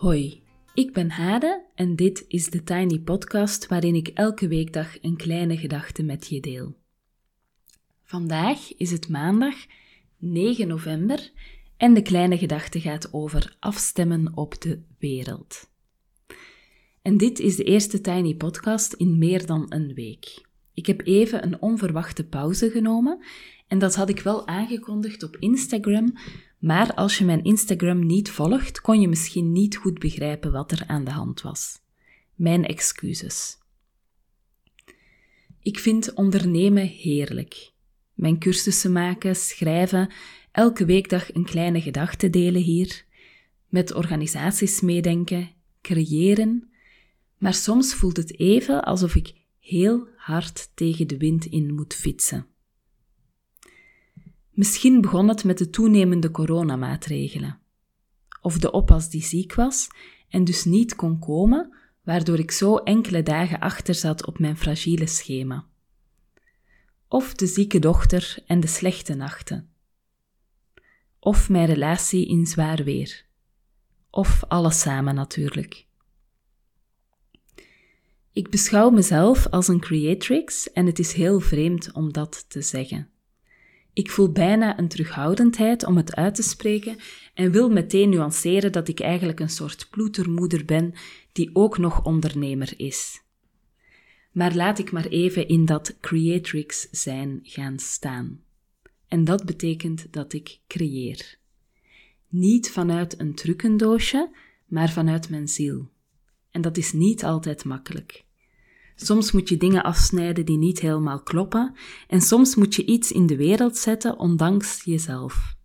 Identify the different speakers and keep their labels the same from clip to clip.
Speaker 1: Hoi, ik ben Hade en dit is de Tiny Podcast waarin ik elke weekdag een kleine gedachte met je deel. Vandaag is het maandag 9 november en de kleine gedachte gaat over afstemmen op de wereld. En dit is de eerste Tiny Podcast in meer dan een week. Ik heb even een onverwachte pauze genomen en dat had ik wel aangekondigd op Instagram, maar als je mijn Instagram niet volgt, kon je misschien niet goed begrijpen wat er aan de hand was. Mijn excuses. Ik vind ondernemen heerlijk. Mijn cursussen maken, schrijven, elke weekdag een kleine gedachte delen hier, met organisaties meedenken, creëren, maar soms voelt het even alsof ik heel hard tegen de wind in moet fietsen. Misschien begon het met de toenemende coronamaatregelen. Of de oppas die ziek was en dus niet kon komen, waardoor ik zo enkele dagen achter zat op mijn fragiele schema. Of de zieke dochter en de slechte nachten. Of mijn relatie in zwaar weer. Of alles samen natuurlijk. Ik beschouw mezelf als een creatrix en het is heel vreemd om dat te zeggen. Ik voel bijna een terughoudendheid om het uit te spreken en wil meteen nuanceren dat ik eigenlijk een soort ploetermoeder ben die ook nog ondernemer is. Maar laat ik maar even in dat creatrix zijn gaan staan. En dat betekent dat ik creëer. Niet vanuit een trucendoosje, maar vanuit mijn ziel. En dat is niet altijd makkelijk. Soms moet je dingen afsnijden die niet helemaal kloppen en soms moet je iets in de wereld zetten ondanks jezelf.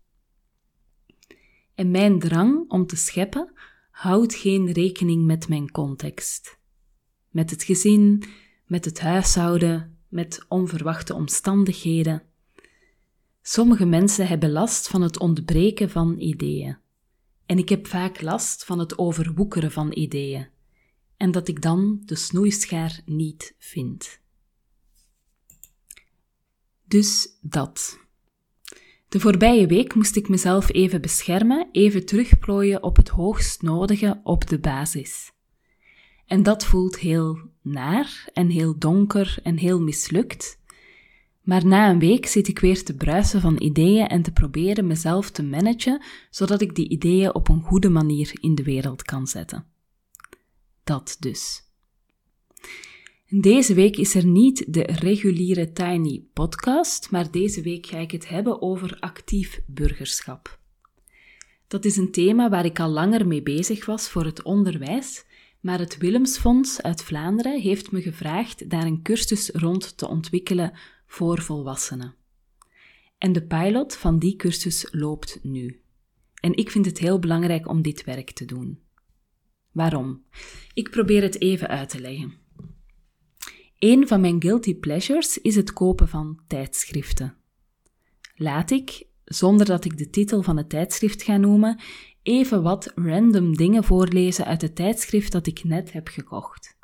Speaker 1: En mijn drang om te scheppen houdt geen rekening met mijn context. Met het gezin, met het huishouden, met onverwachte omstandigheden. Sommige mensen hebben last van het ontbreken van ideeën. En ik heb vaak last van het overwoekeren van ideeën en dat ik dan de snoeischaar niet vind. Dus dat. De voorbije week moest ik mezelf even beschermen, even terugplooien op het hoogst nodige op de basis. En dat voelt heel naar en heel donker en heel mislukt. Maar na een week zit ik weer te bruisen van ideeën en te proberen mezelf te managen, zodat ik die ideeën op een goede manier in de wereld kan zetten dat dus. Deze week is er niet de reguliere Tiny podcast, maar deze week ga ik het hebben over actief burgerschap. Dat is een thema waar ik al langer mee bezig was voor het onderwijs, maar het Willemsfonds uit Vlaanderen heeft me gevraagd daar een cursus rond te ontwikkelen voor volwassenen. En de pilot van die cursus loopt nu. En ik vind het heel belangrijk om dit werk te doen. Waarom? Ik probeer het even uit te leggen. Een van mijn guilty pleasures is het kopen van tijdschriften. Laat ik, zonder dat ik de titel van het tijdschrift ga noemen, even wat random dingen voorlezen uit het tijdschrift dat ik net heb gekocht.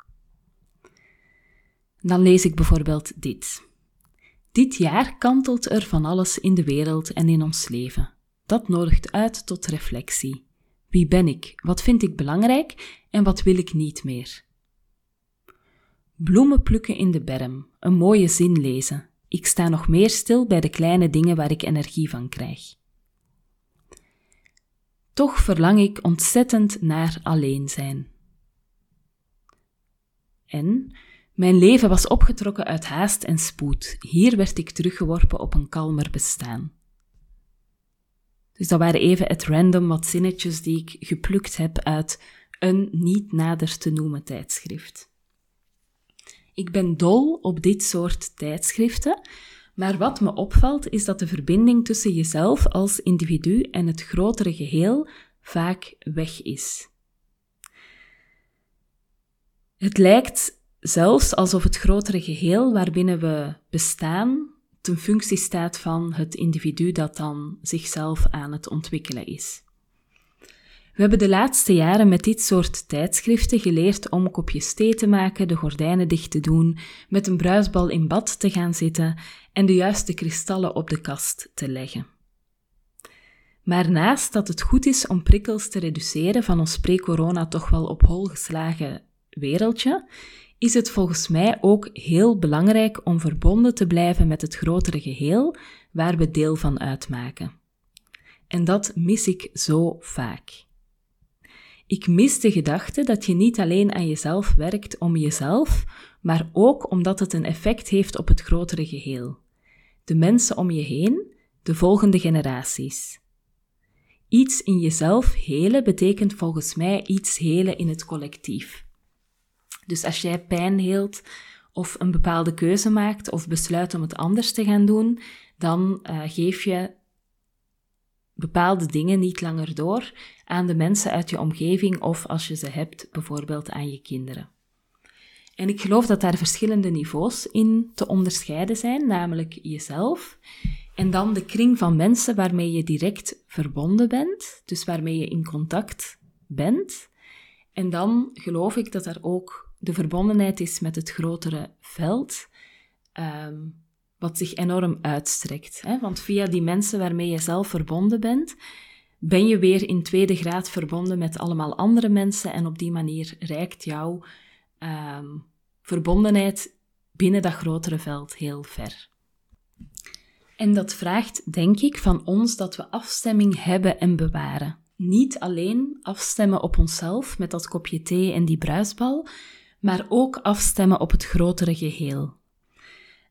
Speaker 1: Dan lees ik bijvoorbeeld dit. Dit jaar kantelt er van alles in de wereld en in ons leven. Dat nodigt uit tot reflectie. Wie ben ik? Wat vind ik belangrijk en wat wil ik niet meer? Bloemen plukken in de berm, een mooie zin lezen. Ik sta nog meer stil bij de kleine dingen waar ik energie van krijg. Toch verlang ik ontzettend naar alleen zijn. En mijn leven was opgetrokken uit haast en spoed. Hier werd ik teruggeworpen op een kalmer bestaan. Dus dat waren even het random wat zinnetjes die ik geplukt heb uit een niet nader te noemen tijdschrift. Ik ben dol op dit soort tijdschriften, maar wat me opvalt is dat de verbinding tussen jezelf als individu en het grotere geheel vaak weg is. Het lijkt zelfs alsof het grotere geheel waarbinnen we bestaan ten functie staat van het individu dat dan zichzelf aan het ontwikkelen is. We hebben de laatste jaren met dit soort tijdschriften geleerd om kopjes thee te maken, de gordijnen dicht te doen, met een bruisbal in bad te gaan zitten en de juiste kristallen op de kast te leggen. Maar naast dat het goed is om prikkels te reduceren van ons pre-corona toch wel op hol geslagen wereldje, is het volgens mij ook heel belangrijk om verbonden te blijven met het grotere geheel waar we deel van uitmaken. En dat mis ik zo vaak. Ik mis de gedachte dat je niet alleen aan jezelf werkt om jezelf, maar ook omdat het een effect heeft op het grotere geheel. De mensen om je heen, de volgende generaties. Iets in jezelf helen betekent volgens mij iets helen in het collectief. Dus als jij pijn heelt of een bepaalde keuze maakt of besluit om het anders te gaan doen, dan uh, geef je bepaalde dingen niet langer door aan de mensen uit je omgeving of als je ze hebt, bijvoorbeeld aan je kinderen. En ik geloof dat daar verschillende niveaus in te onderscheiden zijn, namelijk jezelf en dan de kring van mensen waarmee je direct verbonden bent, dus waarmee je in contact bent. En dan geloof ik dat er ook de verbondenheid is met het grotere veld, ehm, wat zich enorm uitstrekt. Hè? Want via die mensen waarmee je zelf verbonden bent, ben je weer in tweede graad verbonden met allemaal andere mensen en op die manier reikt jouw ehm, verbondenheid binnen dat grotere veld heel ver. En dat vraagt, denk ik, van ons dat we afstemming hebben en bewaren. Niet alleen afstemmen op onszelf met dat kopje thee en die bruisbal, maar ook afstemmen op het grotere geheel.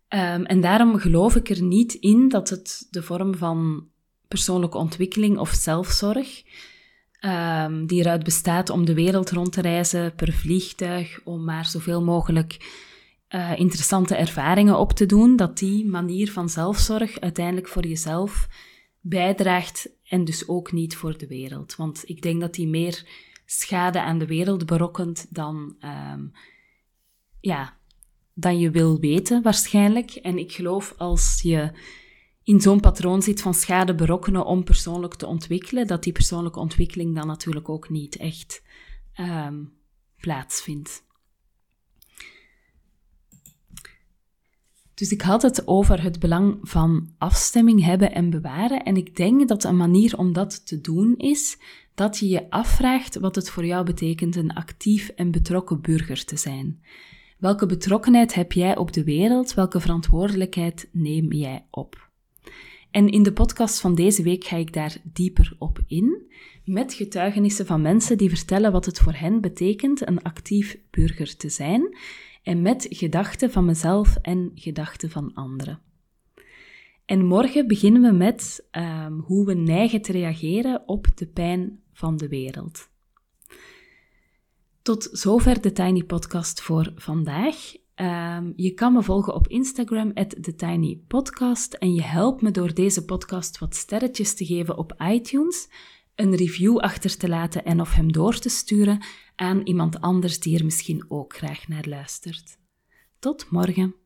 Speaker 1: Um, en daarom geloof ik er niet in dat het de vorm van persoonlijke ontwikkeling of zelfzorg, um, die eruit bestaat om de wereld rond te reizen per vliegtuig, om maar zoveel mogelijk uh, interessante ervaringen op te doen, dat die manier van zelfzorg uiteindelijk voor jezelf bijdraagt en dus ook niet voor de wereld. Want ik denk dat die meer schade aan de wereld berokkent dan, um, ja, dan je wil weten waarschijnlijk. En ik geloof als je in zo'n patroon zit van schade berokkenen om persoonlijk te ontwikkelen, dat die persoonlijke ontwikkeling dan natuurlijk ook niet echt um, plaatsvindt. Dus ik had het over het belang van afstemming hebben en bewaren. En ik denk dat een manier om dat te doen is dat je je afvraagt wat het voor jou betekent een actief en betrokken burger te zijn. Welke betrokkenheid heb jij op de wereld? Welke verantwoordelijkheid neem jij op? En in de podcast van deze week ga ik daar dieper op in, met getuigenissen van mensen die vertellen wat het voor hen betekent een actief burger te zijn en met gedachten van mezelf en gedachten van anderen. En morgen beginnen we met um, hoe we neigen te reageren op de pijn van de wereld. Tot zover de Tiny Podcast voor vandaag. Um, je kan me volgen op Instagram, TheTinyPodcast. En je helpt me door deze podcast wat sterretjes te geven op iTunes, een review achter te laten en of hem door te sturen aan iemand anders die er misschien ook graag naar luistert. Tot morgen.